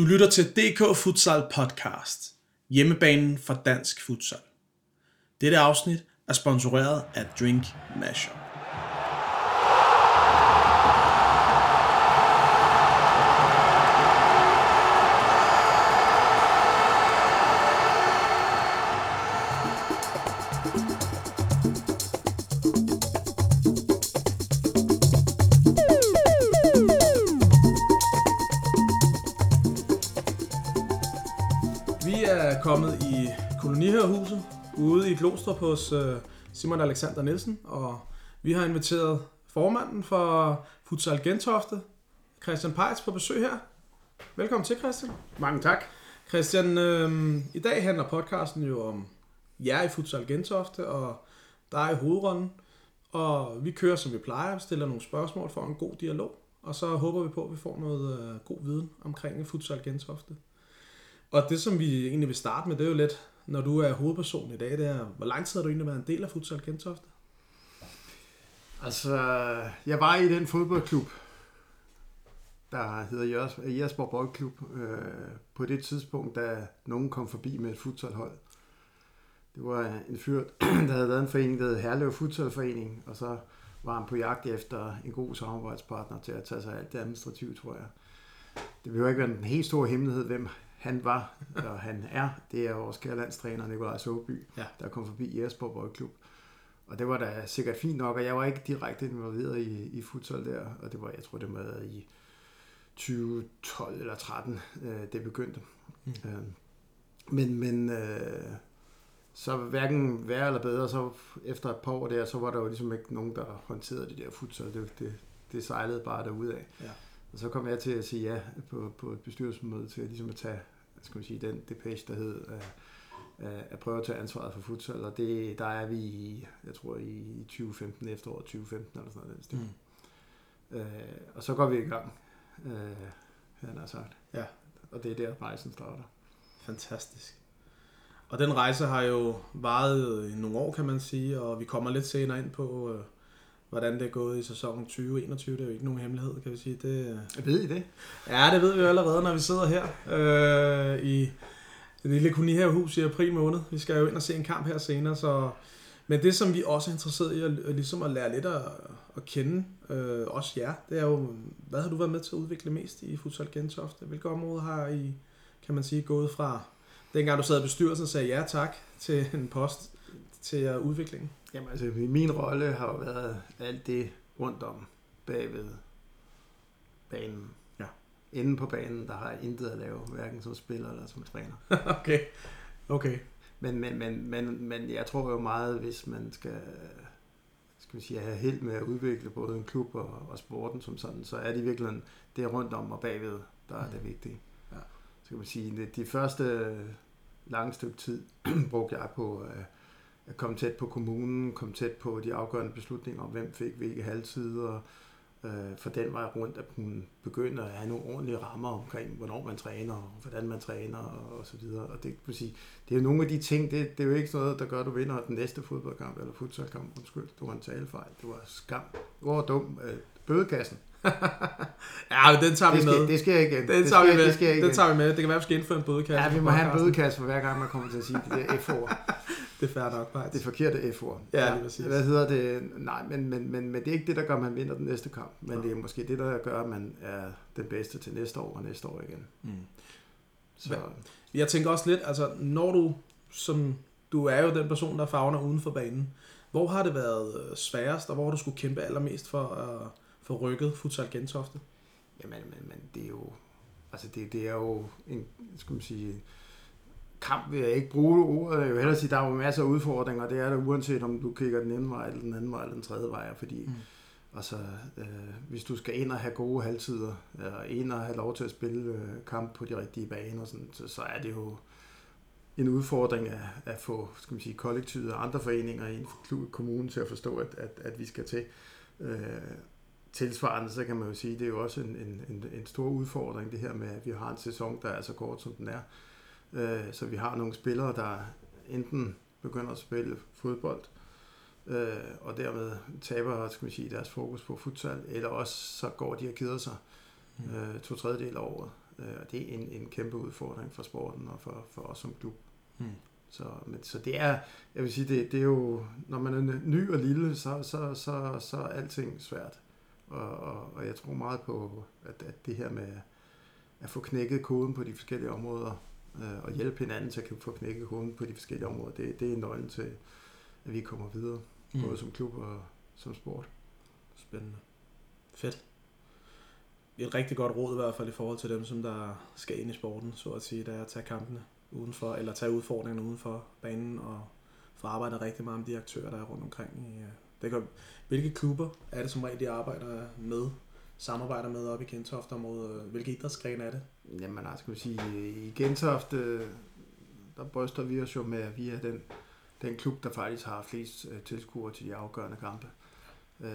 Du lytter til DK Futsal Podcast, hjemmebanen for dansk futsal. Dette afsnit er sponsoreret af Drink Mashup. Ude i Glostrup hos øh, Simon Alexander Nielsen, og vi har inviteret formanden for Futsal Gentofte, Christian Peitz, på besøg her. Velkommen til, Christian. Mange tak. Christian, øh, i dag handler podcasten jo om jer i Futsal Gentofte, og dig i hovedrunden. Og vi kører, som vi plejer, stiller nogle spørgsmål for en god dialog. Og så håber vi på, at vi får noget øh, god viden omkring Futsal Gentofte. Og det, som vi egentlig vil starte med, det er jo lidt, når du er hovedperson i dag, det er, hvor lang tid har du egentlig været en del af Futsal Gentofte? Altså, jeg var i den fodboldklub, der hedder Jers- Jersborg Boldklub, øh, på det tidspunkt, da nogen kom forbi med et futsalhold. Det var en fyr, der havde været en forening, der hed Herlev Futsalforening, og så var han på jagt efter en god samarbejdspartner til at tage sig af alt det administrative, tror jeg. Det behøver jo ikke være en helt stor hemmelighed, hvem han var, og han er. Det er vores kære landstræner, Nikolaj Såby, Ja. der kom forbi Jesper Boldklub. Og det var da sikkert fint nok, og jeg var ikke direkte involveret i, i futsal der, og det var, jeg tror, det var i 2012 eller 13, øh, det begyndte. Mm. Øh, men men øh, så hverken værre eller bedre, så efter et par år der, så var der jo ligesom ikke nogen, der håndterede det der futsal. Det, det, det sejlede bare derudad. Ja. Og så kom jeg til at sige ja på, på et bestyrelsesmøde til ligesom at tage skal man sige, den depeche, der hed øh, øh, at prøve at tage ansvaret for futsal. Og det, der er vi i, jeg tror i 2015, efteråret 2015 eller sådan noget. Den stil. Mm. Øh, og så går vi i gang, øh, han har sagt. Ja. Og det er der, rejsen starter. Fantastisk. Og den rejse har jo varet i nogle år, kan man sige, og vi kommer lidt senere ind på, øh, hvordan det er gået i sæsonen 2021. Det er jo ikke nogen hemmelighed, kan vi sige. Det, øh, Ved I det? Ja, det ved vi jo allerede, når vi sidder her øh, i det lille kolonihavehus i april måned. Vi skal jo ind og se en kamp her senere, så... Men det, som vi også er interesseret i, at ligesom at lære lidt at, at kende, øh, også jer, det er jo, hvad har du været med til at udvikle mest i Futsal Gentofte? Hvilke områder har I, kan man sige, gået fra, dengang du sad i bestyrelsen og sagde ja tak til en post, til udviklingen? Jamen altså, min rolle har jo været alt det rundt om bagved banen. Ja. Inde på banen, der har jeg intet at lave, hverken som spiller eller som træner. okay, okay. Men, men, men, men, men jeg tror jo meget, hvis man skal, skal vi sige, have held med at udvikle både en klub og, og sporten som sådan, så er det virkelig det rundt om og bagved, der er det vigtige. Ja. Så kan man sige, det, de første lange stykke tid brugte jeg på øh, at komme tæt på kommunen, komme tæt på de afgørende beslutninger om, hvem fik hvilke halvtider, øh, for den vej rundt at kunne begynde at have nogle ordentlige rammer omkring, hvornår man træner, og hvordan man træner, og, og så videre. Og det, man sige, det er jo nogle af de ting, det, det er jo ikke sådan noget, der gør, at du vinder den næste fodboldkamp eller futsalkamp. Undskyld, det var en talefejl. Det var skam. Det var dum. Øh, bødekassen. Ja, men den tager vi Det med. skal, det skal jeg igen. Den det tager skal, vi med. Det jeg igen. Den tager vi med. Det kan være, at vi skal indføre en bødekasse. Ja, vi må have en bødekasse for hver gang, man kommer til at sige det der F-ord. Det er fair nok, faktisk. Det forkerte F-ord. Ja, lige præcis. Hvad hedder det? Nej, men, men, men, men det er ikke det, der gør, at man vinder den næste kamp. Men Ja. det er måske det, der gør, at man er den bedste til næste år og næste år igen. Mm. Så, Jeg tænker også lidt, altså når du, som du er jo den person, der fagner uden for banen, hvor har det været øh, sværest, og hvor har du skulle kæmpe allermest for at få rykket Futsal Gentofte? Jamen, men, men det er jo... Altså, det, det er jo en, skal man sige, kamp vil jeg ikke bruge ordet. Jeg vil hellere sige, der er jo masser af udfordringer. Det er der uanset om du kigger den ene vej, eller den anden vej, eller den tredje vej. Fordi Mm. altså, øh, hvis du skal ind og have gode halvtider, eller ind og have lov til at spille øh, kamp på de rigtige baner, sådan, så, så er det jo en udfordring at, at få skal man sige, kollektivet og andre foreninger i klub- kommune til at forstå, at, at, at vi skal til. Øh, tilsvarende, så kan man jo sige, det er jo også en, en, en, en stor udfordring, det her med, at vi har en sæson, der er så kort, som den er. Øh, så vi har nogle spillere, der enten begynder at spille fodbold, øh, og dermed taber skal man sige, deres fokus på futsal, eller også så går de og keder sig Mm. øh, to tredjedel af året. Øh, og det er en, en kæmpe udfordring for sporten og for, for os som klub. Mm. Så, men, så det er, jeg vil sige, det, det er jo, når man er ny og lille, så, så, så, så er alting svært. Og, og, og jeg tror meget på, at, at det her med at få knækket koden på de forskellige områder, øh, og hjælpe hinanden til at få knækket koden på de forskellige områder, det, det er nøglen til, at vi kommer videre, mm. både som klub og som sport. Spændende. Fedt. Et rigtig godt råd i hvert fald i forhold til dem, som der skal ind i sporten, så at sige, det er at tage kampene udenfor, eller tage udfordringerne udenfor banen og få arbejdet rigtig meget med de aktører, der er rundt omkring. I, øh, det kan, hvilke klubber er det som regel, de arbejder med, samarbejder med op i Gentofte-området? Hvilke idrætsgrene er det? Jamen altså, skal vi sige, i Gentofte, der bryster vi os jo med, at vi er den, den klub, der faktisk har flest øh, tilskuere til de afgørende kampe. Øh,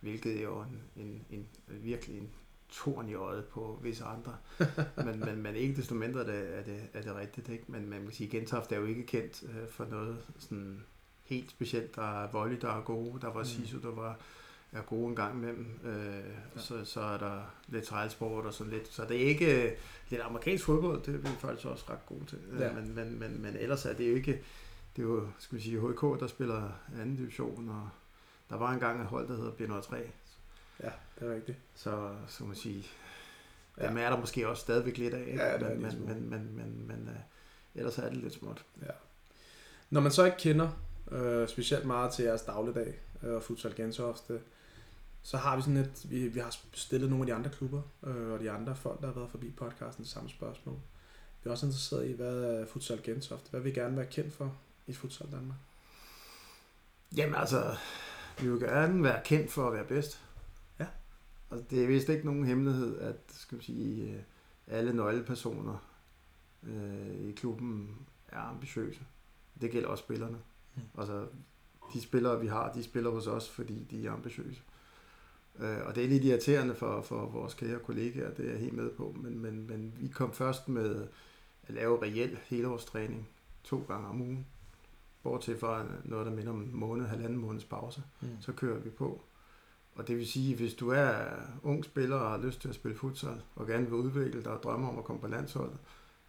hvilket er jo en, en, en, virkelig en torn i øjet på visse andre. men, men, men ikke desto mindre er det, er det, er det rigtigt. Ikke? Men man kan sige, Gentofte er jo ikke kendt øh, for noget sådan helt specielt. Der er Volley, der er gode. Der var mm. Sisu, der var er gode en gang imellem. Øh, ja. så, så er der lidt trejlsport og sådan lidt. Så det er ikke øh, lidt amerikansk fodbold, det er vi faktisk også ret gode til. Ja. Men, men, men, men ellers er det jo ikke, det er jo, skal vi sige, HK, der spiller anden division, og der var engang et hold, der hedder B03. Ja, det er rigtigt. Så, så man sige, ja. dem er der måske også stadigvæk lidt af, ja, men, men, men, men, men, men uh, ellers er det lidt småt. Ja. Når man så ikke kender øh, specielt meget til jeres dagligdag øh, og Futsal Gentofte, så har vi sådan et, vi, vi har stillet nogle af de andre klubber øh, og de andre folk, der har været forbi podcasten, samme spørgsmål. Vi er også interesseret i, hvad er Futsal Gentofte? Hvad vil vi gerne være kendt for i Futsal Danmark? Jamen altså, vi vil gerne være kendt for at være bedst. Ja. Altså, det er vist ikke nogen hemmelighed, at skal vi sige, øh, alle nøglepersoner øh, i klubben er ambitiøse. Det gælder også spillerne. Mm. Altså, de spillere, vi har, de spiller hos os, fordi de er ambitiøse. Øh, og det er lidt irriterende for, for vores kære kollegaer, det er jeg helt med på, men, men, men vi kom først med at lave reel helårstræning to gange om ugen. Bortset fra noget, der minder om en måned, halvanden måneds pause, mm. så kører vi på. Og det vil sige, hvis du er ung spiller og har lyst til at spille futsal, og gerne vil udvikle dig og drømmer om at komme på landsholdet,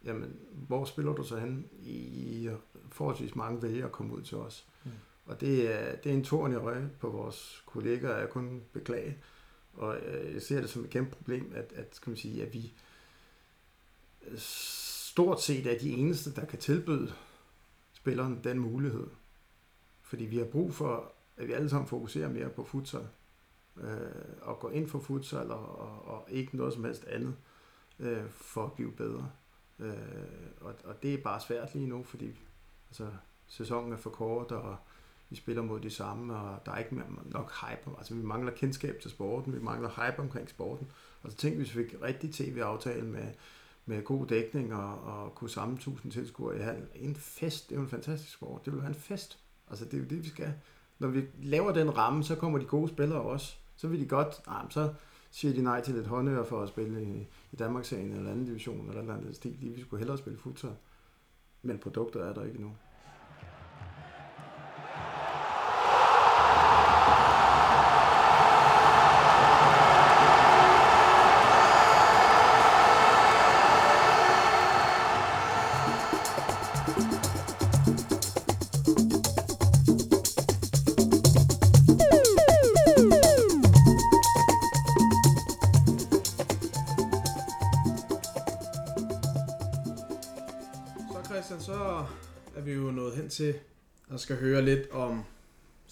jamen, hvor spiller du så hen? I forholdsvis mange vælger at komme ud til os. Mm. Og det er, det er en torn i øje på vores kolleger, jeg kun beklage. Og øh, jeg ser det som et kæmpe problem, at, at, skal man sige, at vi stort set er de eneste, der kan tilbyde spilleren den mulighed. Fordi vi har brug for, at vi alle sammen fokuserer mere på futsal. Øh, og går ind for futsal og, og, og ikke noget som helst andet øh, for at blive bedre. Øh, og, og det er bare svært lige nu, fordi altså, sæsonen er for kort, og vi spiller mod de samme, og der er ikke nok hype. Altså vi mangler kendskab til sporten, vi mangler hype omkring sporten. Og så tænkte vi, hvis vi fik rigtig tv-aftale med, med god dækning og, og kunne samle 1000 tilskuere i hallen. En fest, det er jo en fantastisk sport. Det vil være en fest. Altså det er jo det, vi skal. Når vi laver den ramme, så kommer de gode spillere også. Så vil de godt, nej, så siger de nej til lidt håndører for at spille i, i Danmarksserien eller anden division eller et eller andet stil. De vi skulle hellere spille futsal. Men produkter er der ikke nu.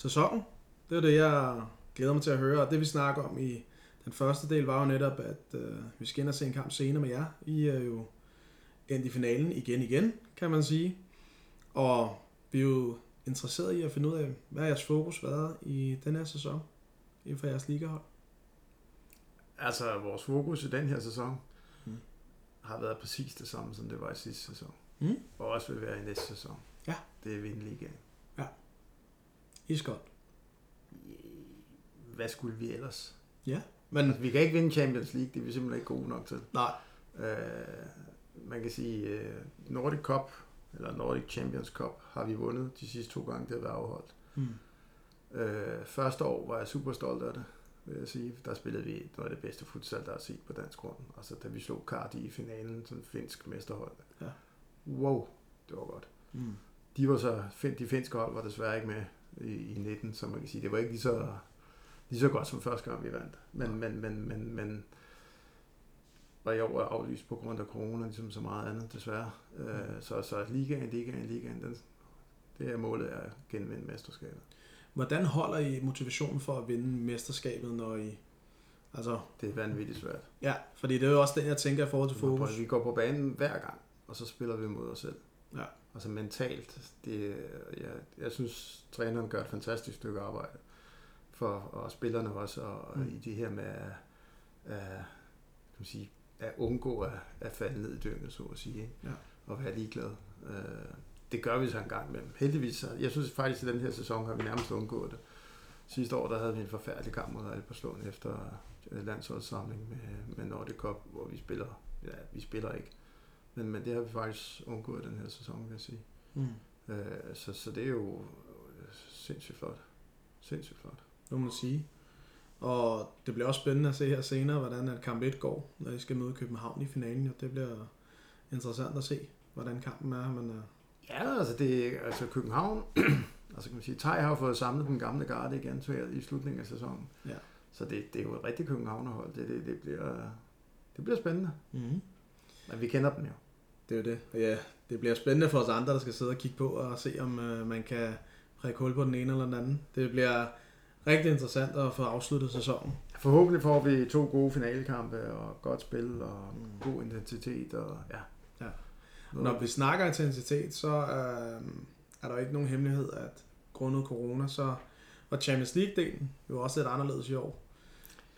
Sæsonen. Det er det, jeg glæder mig til at høre. Og det vi snakker om i den første del var jo netop, at øh, vi skal ind og se en kamp senere med jer. I er jo endt i finalen igen igen, kan man sige. Og vi er jo interesseret i at finde ud af, hvad er jeres fokus været i den her sæson inden for jeres ligahold? Altså, vores fokus i den her sæson mm. har været præcis det samme, som det var i sidste sæson. Mm. Og også vil være i næste sæson. Ja. Det er vinde ligaen. Iskoldt. Hvad skulle vi ellers? Ja. Men... Altså, vi kan ikke vinde Champions League, det er vi simpelthen ikke gode nok til. Nej. Øh, man kan sige, uh, Nordic Cup, eller Nordic Champions Cup, har vi vundet de sidste to gange, det har været afholdt. Mm. Øh, første år var jeg super stolt af det. vil jeg sige. Der spillede vi noget af det bedste futsal, der er set på dansk grund. Altså da vi slog Cardi i finalen, sådan finsk mesterhold. Ja. Wow, det var godt. Mm. De var så, de finske hold var desværre ikke med i, i 19, så man kan sige, det var ikke lige så, lige så godt som første gang, vi vandt. Men, men, men, men, men var i år aflyst på grund af corona, ligesom så meget andet, desværre. Øh, så, så ligaen, ligaen, ligaen, den, det er målet er at genvinde mesterskabet. Hvordan holder I motivationen for at vinde mesterskabet, når I... Altså, Det er vanvittigt svært. ja, fordi det er jo også den, jeg tænker i forhold til fokus. Vi går på banen hver gang, og så spiller vi mod os selv. Ja. Altså mentalt, det, jeg, jeg synes, træneren gør et fantastisk stykke arbejde for og spillerne også, og Mm. i det her med at, at, kan man sige, at undgå at, at falde ned i dynget, så at sige, ikke? Ja. og være ligeglad. Øh, det gør vi så en gang imellem. Heldigvis, jeg synes faktisk, at i den her sæson har vi nærmest undgået det. Sidste år, der havde vi en forfærdelig kamp mod Alberslund efter landsholdssamling med, med Nordic Cup, hvor vi spiller, ja, vi spiller ikke. Men, men det har vi faktisk undgået den her sæson, vil jeg sige. Mm. Øh, så, så det er jo øh, sindssygt flot. Sindssygt flot. Det må man sige. Og det bliver også spændende at se her senere, hvordan at kamp 1 går, når I skal møde København i finalen. Og det bliver interessant at se, hvordan kampen er. Men, uh, Ja, altså, det, altså København, altså kan man sige, Tej har fået samlet den gamle garde igen her i slutningen af sæsonen. Ja. Så det, det er jo et rigtigt Københavnerhold. Det, det, det, bliver, det bliver spændende. mm. Men vi kender dem jo. Det er jo det. Ja, det bliver spændende for os andre, der skal sidde og kigge på og se, om uh, man kan prikke hul på den ene eller den anden. Det bliver rigtig interessant at få afsluttet sæsonen. Forhåbentlig får vi to gode finalekampe og godt spil og Mm. god intensitet. Og, ja. Ja. Når vi snakker intensitet, så øh, er der ikke nogen hemmelighed, at grundet corona, så var Champions League-delen jo også lidt anderledes i år.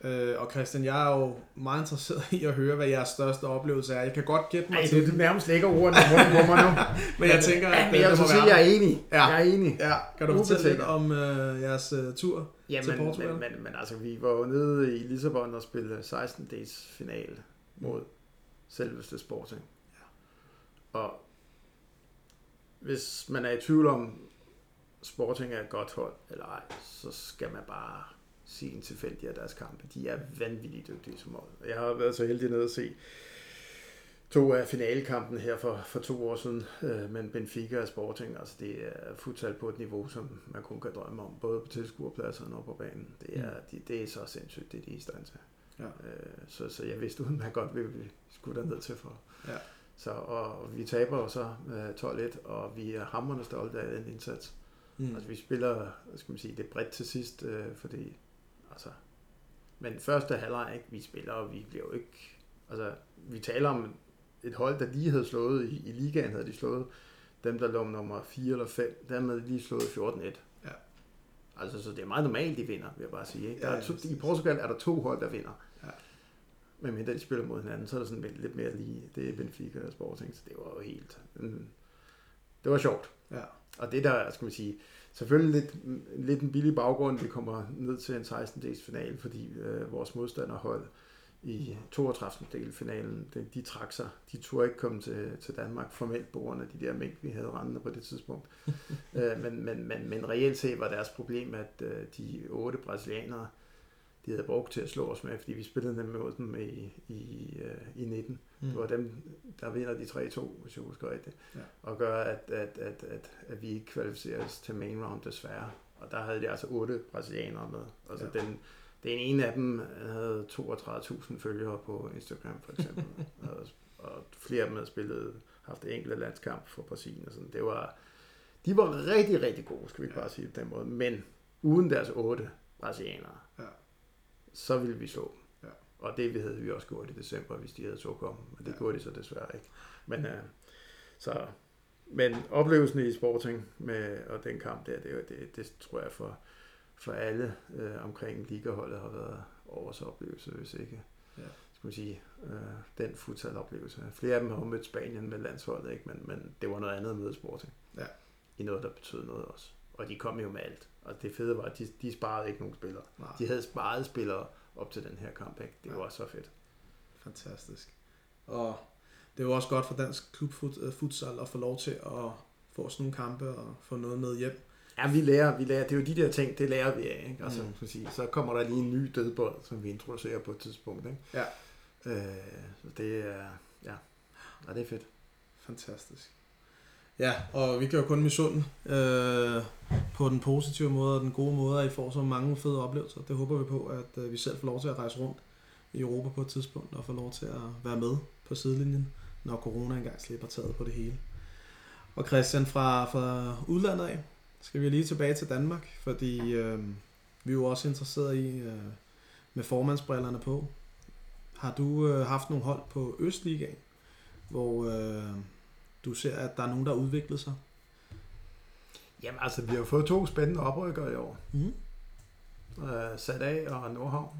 Øh, og Christian, jeg er jo meget interesseret i at høre, hvad jeres største oplevelse er. Jeg kan godt gætte mig Ej, til du det, nærmest lægger ordene munden på mig nu. men jeg tænker, ja, at men jeg det vil må sige, være jeg er enig. Ja. Jeg er enig. Ja, kan du fortælle lidt Ubetinget. om øh, jeres øh, tur? Til Jamen, Portugal? men, men, men altså, vi var jo nede i Lissabon og spille 16 dages finale mod selveste Sporting. Ja. Og hvis man er i tvivl om, Sporting er et godt hold eller ej, så skal man bare sige en tilfældig af deres kampe. De er vanvittigt dygtige som hold. Jeg har været så heldig nede at se to af finalekampen her for, for to år siden, øh, men Benfica og Sporting, altså det er futsal på et niveau, som man kun kan drømme om, både på tilskuerpladserne og på banen. Det er, de, det er så sindssygt, det de er i stand til. Ja. Øh, så, så jeg vidste uden, man godt ville vi skulle derned til for. Ja. Så, og vi taber jo så øh, 12-1, og vi er hammerende stolte af den indsats. Mm. Altså vi spiller, skal man sige, det bredt til sidst, øh, fordi, altså, men første halvleg, ikke, vi spiller, og vi bliver jo ikke, altså, vi taler om et hold, der lige havde slået, i, i ligaen havde de slået, dem der lå nummer 4 eller 5, der havde de lige slået 14-1. Ja. Altså, så det er meget normalt, de vinder, vil jeg bare sige. Ikke? Der Ja, er to, I Portugal er der to hold, der vinder. Ja. Men mindre de spiller mod hinanden, så er der sådan lidt mere lige, det er Benfica og Sporting, så det var jo helt, mm, det var sjovt. Ja. Og det der, skal man sige, selvfølgelig lidt, lidt en billig baggrund, vi kommer ned til en 16. dels finale, fordi øh, vores modstanderhold i 32. del finalen, de, de trak sig. De turde ikke komme til, til Danmark formelt på grund af de der mink, vi havde rendende på det tidspunkt. øh, men, men, men, men reelt set var deres problem, at øh, de otte brasilianere, de havde brugt til at slå os med, fordi vi spillede dem mod dem i, i, øh, i 19. Mm. Det var dem, der vinder de 3-2, hvis jeg husker rigtigt. Ja. Og gør, at, at, at, at, at vi ikke kvalificerer os til main round desværre. Og der havde de altså otte brasilianere med. Altså Ja. den, den ene af dem havde 32.000 følgere på Instagram for eksempel. og, og flere af dem havde spillet, haft enkelte landskamp for Brasilien og sådan. Det var, de var rigtig, rigtig gode, skal vi Ja. bare sige på den måde. Men uden deres otte brasilianere. Så ville vi slå dem. Ja. Og det havde vi også gjort i december, hvis de havde så kommet. Men det Ja. gjorde de så desværre ikke. Men, øh, så, men oplevelsen i Sporting med, og den kamp der, det, det, det tror jeg for, for alle øh, omkring ligaholdet har været årets oplevelse, hvis ikke Ja. skal man sige, øh, den futsal-oplevelse. Flere af dem har mødt Spanien med landsholdet, ikke? Men, men det var noget andet at møde Sporting. Ja. I noget, der betød noget også. Og de kom jo med alt. Og det fede var, at de, de sparede ikke nogen spillere. Nej, De havde sparet spillere op til den her kamp, ikke? Det Ja. var så fedt. fantastisk. Og det jo også godt for dansk klubfutsal at få lov til at få sådan nogle kampe og få noget med hjem. Ja, vi lærer, vi lærer, det er jo de der ting, det lærer vi af, ikke? Altså, Mm. mm. sige, så kommer der lige en ny dødbold, som vi introducerer på et tidspunkt, ikke? Ja. Øh, så det er, ja, ja, det er fedt. Fantastisk. Ja, og vi kan jo kun misunde øh, på den positive måde og den gode måde, at I får så mange fede oplevelser. Det håber vi på, at øh, vi selv får lov til at rejse rundt i Europa på et tidspunkt og få lov til at være med på sidelinjen, når corona engang slipper taget på det hele. Og Christian, fra, fra udlandet af, skal vi lige tilbage til Danmark, fordi øh, vi er jo også interesseret i, øh, med formandsbrillerne på, har du øh, haft nogle hold på Østligaen, hvor øh, du ser, at der er nogen, der har udviklet sig? Jamen altså, vi har fået to spændende oprykkere i år. Mm. Øh, Sat af og Nordhavn,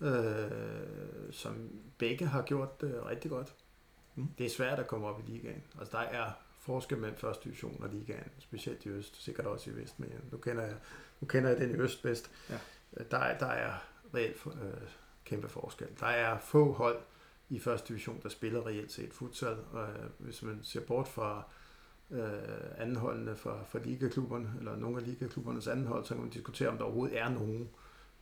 øh, som begge har gjort det rigtig godt. Mm. Det er svært at komme op i ligaen. Altså, der er forskel mellem første division og ligaen, specielt i øst, sikkert også i vest, men nu kender jeg, nu kender jeg den i øst bedst. Ja. Der, er, der er reelt øh, kæmpe forskel. Der er få hold i første division, der spiller reelt set futsal, og øh, hvis man ser bort fra øh, andenholdene fra, fra ligaklubberne, eller nogle af ligaklubbernes andenhold, så kan man diskutere, om der overhovedet er nogen,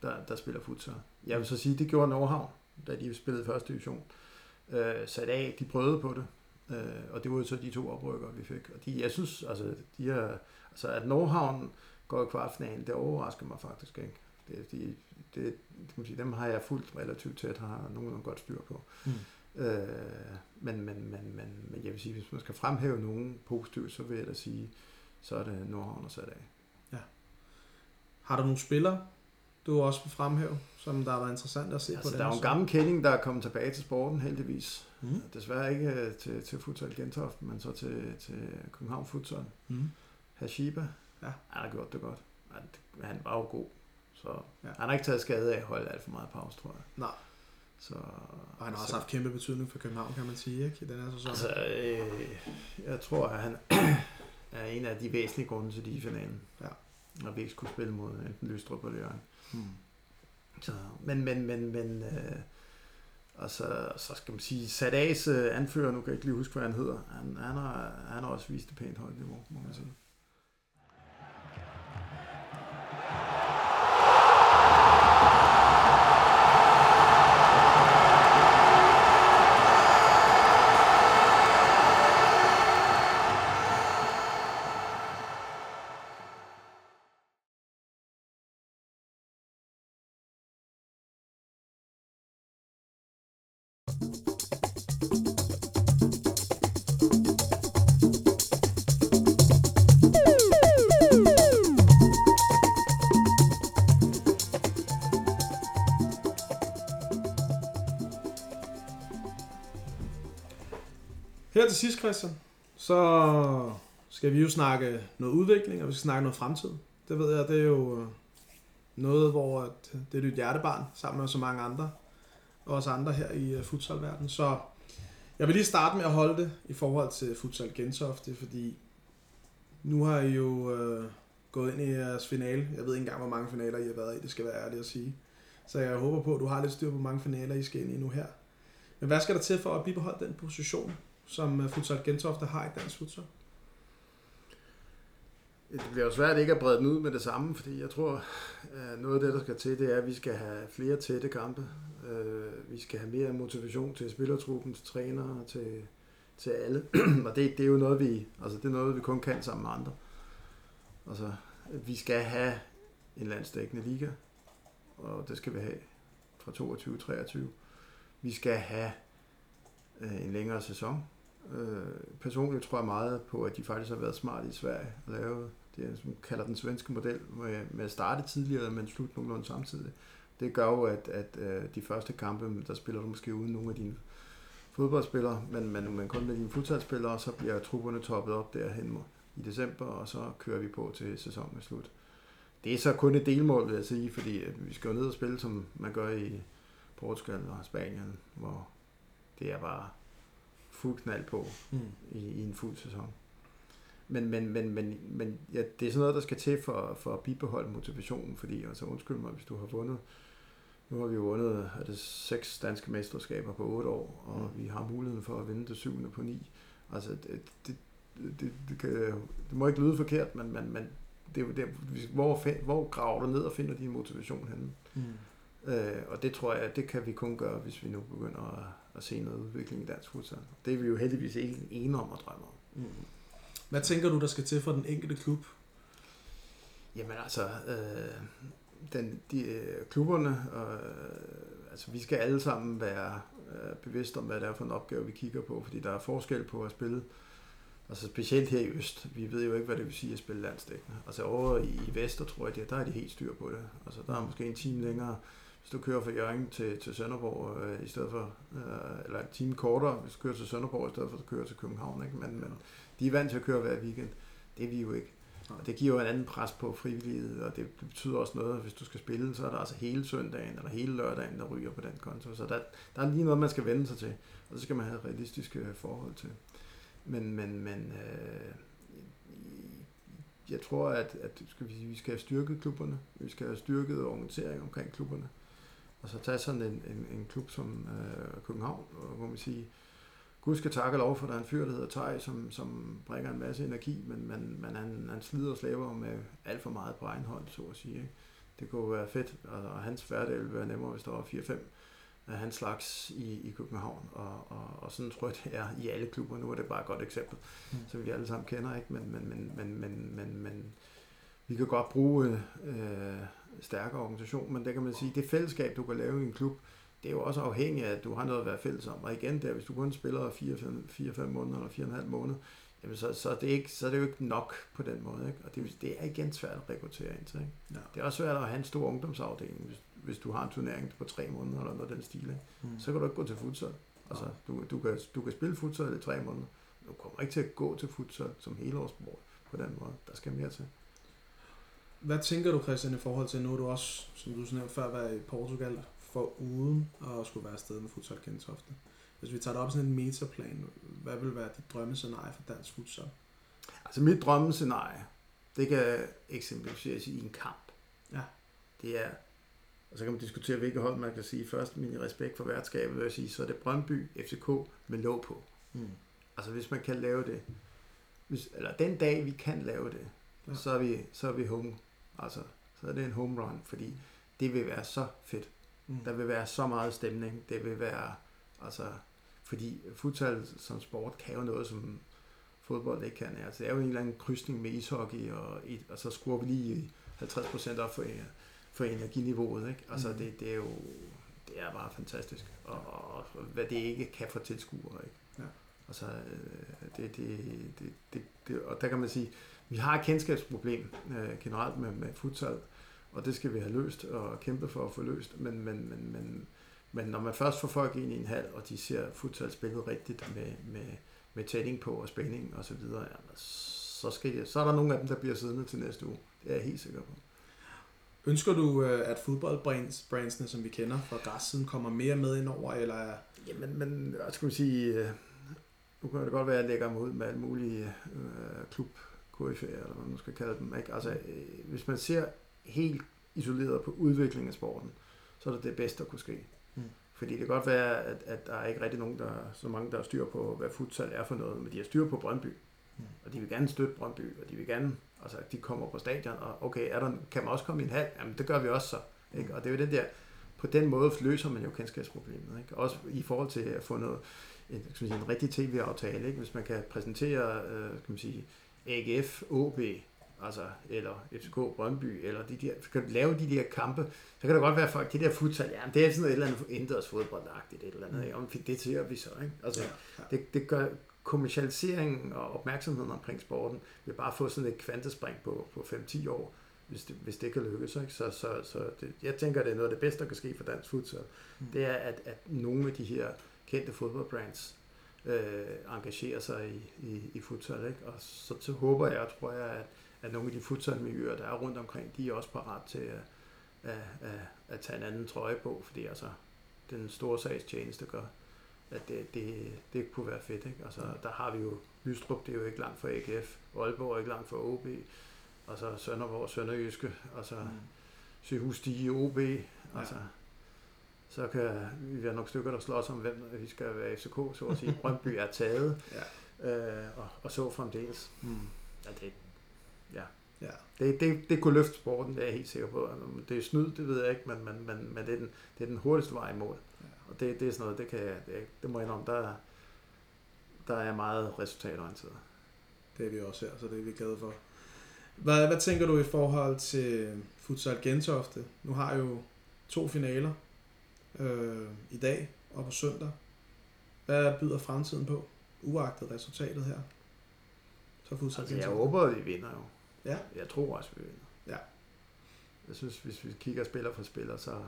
der, der spiller futsal. Jeg vil så sige, det gjorde Nordhavn, da de spillede første division. Øh, sat af, de prøvede på det, øh, og det var jo så de to oprykker, vi fik. Og de, jeg synes, altså, de er, altså at Nordhavn går i kvartfinalen, det overrasker mig faktisk ikke. Det, de, det, det kan man sige, dem har jeg fuldt relativt tæt, har nogen godt styr på. Mm. Øh, men, men, men, men, men jeg vil sige, hvis man skal fremhæve nogen positivt, så vil jeg da sige, så er det Nordhavn og sat af. Har du nogle spillere, du også vil fremhæve, som der været interessant at se Altså, på der er jo en gammel kending, der er kommet tilbage til sporten, heldigvis. Mm. Desværre ikke øh, til, til Futsal Gentofte, men så til, til København Futsal. Mm. Hashiba, Ja. han har gjort det godt. Han, han var jo god. Så Ja. ja. han har ikke taget skade af at holde alt for meget pause, tror jeg. Nej. Så, Og han har også så, haft kæmpe betydning for København, kan man sige, ikke? I den her sæson. Altså, øh, jeg tror, at han er en af de væsentlige grunde til de i finalen. Ja. Og vi ikke skulle spille mod enten Lystrup eller Jørgen. mm. Så, men, men, men, men, øh, og så, så skal man sige, Sadas øh, anfører, nu kan jeg ikke lige huske, hvad han hedder, han, han, har, han har også vist et pænt højt niveau, må man sige. Her til sidst, Christian, så skal vi jo snakke noget udvikling, og vi skal snakke noget fremtid. Det ved jeg, det er jo øh, noget, hvor øh, det er dit hjertebarn, sammen med så mange andre, og os andre her i øh, futsalverdenen. Så jeg vil lige starte med at holde det i forhold til Futsal Gentofte, fordi nu har I jo øh, gået ind i jeres finale. Jeg ved ikke engang, hvor mange finaler I har været i, det skal være ærligt at sige. Så jeg håber på, at du har lidt styr på, hvor mange finaler I skal ind i nu her. Men hvad skal der til for at bibeholde den position, som øh, Futsal Gentofte har i dansk futsal? Det bliver jo svært ikke at brede den ud med det samme, fordi jeg tror, at noget af det, der skal til, det er, at vi skal have flere tætte kampe. Øh, vi skal have mere motivation til spillertruppen, til trænere, til, til alle. Og det, det er jo noget, vi, altså det er noget, vi kun kan sammen med andre. Altså, vi skal have en landsdækkende liga, og det skal vi have fra 22-23. Vi skal have en længere sæson. Øh, personligt tror jeg meget på, at de faktisk har været smart i Sverige at lave det, som kalder den svenske model, med, med at starte tidligere, men slutte nogenlunde samtidig. Det gør jo, at, at øh, de første kampe, der spiller du måske uden nogle af dine fodboldspillere, men, men, men kun med dine futsalspillere, så bliver trupperne toppet op derhen mod- i december, og så kører vi på til sæsonen er slut. Det er så kun et delmål, vil jeg sige, fordi at vi skal jo ned og spille, som man gør i Portugal og Spanien, hvor det er bare fuld knald på Mm. i, i en fuld sæson. Men, men, men, men, men ja, det er sådan noget, der skal til for, for at bibeholde motivationen, fordi altså undskyld mig, hvis du har vundet, nu har vi jo vundet er det seks danske mesterskaber på otte år, og Mm. vi har muligheden for at vinde det syvende på ni. Altså, det, det, det, det, kan, det må ikke lyde forkert, men, men, men det er jo der, hvor, hvor graver du ned og finder din motivation henne? Mm. Øh, og det tror jeg, det kan vi kun gøre, hvis vi nu begynder at, at se noget udvikling i dansk futsal. Det er vi jo heldigvis ikke enige om at drømme om. Mm. Hvad tænker du, der skal til for den enkelte klub? Jamen altså, øh, den, de, øh, klubberne, øh, altså vi skal alle sammen være øh, bevidste om, hvad det er for en opgave, vi kigger på, fordi der er forskel på at spille Altså specielt her i Øst, vi ved jo ikke, hvad det vil sige at spille landstækkende. Altså over i, i Vester, tror jeg, der er de helt styr på det. Altså der er måske en time længere, hvis du kører fra Jørgen til, til Sønderborg, øh, i stedet for, øh, eller en time kortere, hvis du kører til Sønderborg, i stedet for at køre til København. Ikke? Men, men de er vant til at køre hver weekend. Det er vi jo ikke. Og det giver jo en anden pres på frivillighed, og det betyder også noget, hvis du skal spille, så er der altså hele søndagen eller hele lørdagen, der ryger på den konto. Så der, der er lige noget, man skal vende sig til, og så skal man have realistiske øh, forhold til. Men, men, men øh, jeg tror, at, at skal vi, vi skal have styrket klubberne. Vi skal have styrket orientering omkring klubberne. Og så tage sådan en, en, en klub som øh, København, hvor man siger, Gud skal takke lov for, at der er en fyr, der hedder Tej, som, som bringer en masse energi, men, men, men han, han slider og slæber med alt for meget på egen hånd, så at sige. Ikke? Det kunne være fedt, og hans hverdag ville være nemmere, hvis der var 4-5 af hans slags i, i København, og, og, og sådan tror jeg, det er i alle klubber. Nu er det bare et godt eksempel, mm. som vi alle sammen kender, ikke? Men, men, men, men, men, men, men vi kan godt bruge øh, stærkere organisation, men det kan man sige, det fællesskab, du kan lave i en klub, det er jo også afhængigt af, at du har noget at være fælles om. Og igen der, hvis du kun spiller 4-5 måneder eller 4,5 måneder, jamen så, så, er det ikke, så er det jo ikke nok på den måde. Ikke? Og det, det er igen svært at rekruttere ind til. Ikke? Ja. Det er også svært at have en stor ungdomsafdeling, hvis, hvis du har en turnering på tre måneder eller noget den stil. Ikke? Mm. Så kan du ikke gå til futsal. Altså, du, du, kan, du kan spille futsal i tre måneder. Du kommer ikke til at gå til futsal som helårssport på den måde. Der skal mere til. Hvad tænker du, Christian, i forhold til, nu du også, som du nævnte før, været i Portugal for uden at skulle være afsted med futsal Gentofte? Hvis vi tager det op sådan en metaplan, hvad vil være dit drømmescenarie for dansk futsal? Altså mit drømmescenarie, det kan eksemplificeres i en kamp. Ja. Det er, og så kan man diskutere, hvilke hold man kan sige først, min respekt for værtskabet, vil jeg sige, så er det Brøndby, FCK med låg på. Mm. Altså hvis man kan lave det, hvis, eller den dag vi kan lave det, ja. så, er vi, så er vi home. Altså, så er det en home run, fordi det vil være så fedt. Mm. Der vil være så meget stemning. Det vil være, altså, fordi futsal som sport kan jo noget, som fodbold ikke kan. Altså, det er jo en eller anden krydsning med ishockey, og, og så skruer vi lige 50% op for, for energiniveauet. Ikke? Altså, mm. det, det, er jo det er bare fantastisk. Og, og, og hvad det ikke kan for tilskuere. Ikke? Ja. Altså, det, det, det, det, det, og der kan man sige, vi har et kendskabsproblem øh, generelt med, med futsal, og det skal vi have løst og kæmpe for at få løst. Men, men, men, men, men når man først får folk ind i en hal, og de ser futsal spillet rigtigt med, med, med tætning på og spænding og så videre, jamen, så, skal de, så er der nogle af dem, der bliver siddende til næste uge. Det er jeg helt sikker på. Ønsker du, øh, at fodboldbrandsene, som vi kender fra græssiden, kommer mere med ind over, eller? Jamen, men jeg skulle sige, øh, nu kan det godt være, at jeg lægger mig ud med alle mulige øh, klub eller hvad man skal kalde dem. Ikke? Altså, øh, hvis man ser helt isoleret på udviklingen af sporten, så er det det bedste, der kunne ske. Mm. Fordi det kan godt være, at, at der er ikke rigtig nogen, der så mange, der har styr på, hvad futsal er for noget, men de har styr på Brøndby. Mm. Og de vil gerne støtte Brøndby, og de vil gerne, altså de kommer på stadion, og okay, er der, kan man også komme i en halv? Jamen det gør vi også så. Ikke? Mm. Og det er jo den der, på den måde løser man jo kendskabsproblemet. Ikke? Også i forhold til at få noget, en, skal man sige, en rigtig tv-aftale, ikke? hvis man kan præsentere øh, skal man sige, AGF, OB, altså, eller FCK Brøndby, eller de der, kan lave de der kampe, så kan det godt være folk, det der futsal, ja, det er sådan noget et eller andet indendørs fodboldagtigt, et eller andet, mm. om det ser vi så, ikke? Altså, ja, ja. Det, det gør kommercialiseringen og opmærksomheden omkring sporten, vil bare få sådan et kvantespring på, på 5-10 år, hvis det, hvis det kan lykkes. Ikke? Så, så, så det, jeg tænker, det er noget af det bedste, der kan ske for dansk futsal. Mm. Det er, at, at nogle af de her kendte fodboldbrands øh, engagerer sig i, i, i futsal. Ikke? Og så, så håber jeg og tror jeg, at, at nogle af de futsalmiljøer, der er rundt omkring, de er også parat til at, at, at, at tage en anden trøje på, fordi altså, den store sagstjeneste gør, at det, det, det kunne være fedt. Ikke? Altså, der har vi jo Lystrup, det er jo ikke langt fra AGF, Aalborg er ikke langt fra OB, og så Sønderborg, Sønderjyske, og så mm. Sygehus Stige, OB, altså, ja. Så kan vi være nok stykker, der slås om, hvem vi skal være FCK, så at sige. Brøndby er taget, ja. øh, og, og så fremdeles. Mm. Ja, det, ja. Ja. Det, det, det kunne løfte sporten, det er jeg helt sikker på. Det er snyd, det ved jeg ikke, men, men, men, men det, er den, det er den hurtigste vej i mål. Ja. Og det, det er sådan noget, det, kan jeg, det, det må jeg indrømme, der, der er meget resultatorienteret. Det er vi også her, så det er vi glade for. Hvad, hvad tænker du i forhold til Futsal Gentofte? Nu har jeg jo to finaler øh, i dag og på søndag. Hvad byder fremtiden på, uagtet resultatet her? Så Futsal Altså, jeg håber, at vi vinder jo. Ja. Jeg tror også, vi vinder. Ja. Jeg synes, hvis vi kigger spiller for spiller, så,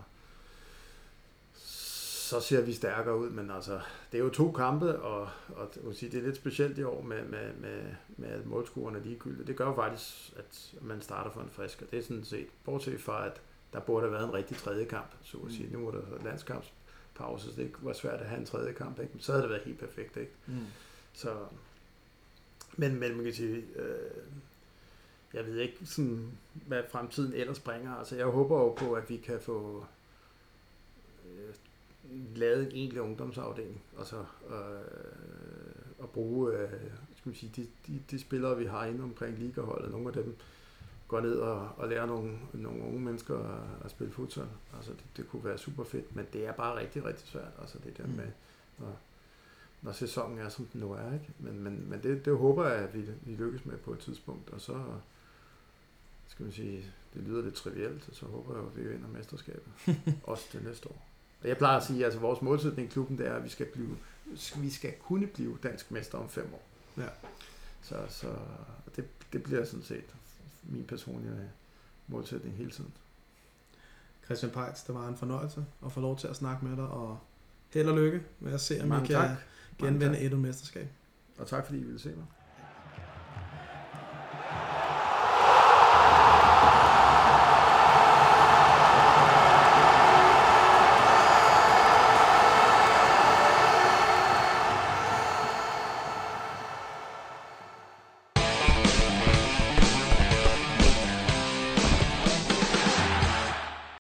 så ser vi stærkere ud, men altså, det er jo to kampe, og, og sige, det er lidt specielt i år med, med, med, med at målscoren er ligegyldigt. Det gør jo faktisk, at man starter for en frisk, og det er sådan set, bortset fra, at der burde have været en rigtig tredje kamp, så at sige. Nu er der landskampspause, så det var svært at have en tredje kamp, ikke? Men så havde det været helt perfekt, ikke? Mm. Så, men, men man kan sige, øh, jeg ved ikke, sådan, hvad fremtiden ellers bringer. Altså, jeg håber jo på, at vi kan få øh, lavet en egentlig ungdomsafdeling, og så øh, at bruge øh, skal man sige, de, de, de spillere, vi har inde omkring ligaholdet, nogle af dem går ned og, og lærer nogle, nogle unge mennesker at, at spille futsal. Altså, det, det kunne være super fedt, men det er bare rigtig, rigtig svært. Altså, det der Mm. med, når, når sæsonen er, som den nu er. Ikke? Men, men, men det, det håber jeg, at vi, vi lykkes med på et tidspunkt. Og så skal man sige, det lyder lidt trivielt, og så håber jeg, at vi vinder mesterskabet. Også det næste år. Og jeg plejer at sige, at altså, vores målsætning i klubben, det er, at vi skal, blive, vi skal kunne blive dansk mester om fem år. Ja. Så, så det, det bliver sådan set min personlige målsætning hele tiden. Christian Peitz, det var en fornøjelse at få lov til at snakke med dig, og held og lykke med at se, om Mange vi kan tak. Genvinde et mesterskab. Og tak fordi I ville se mig.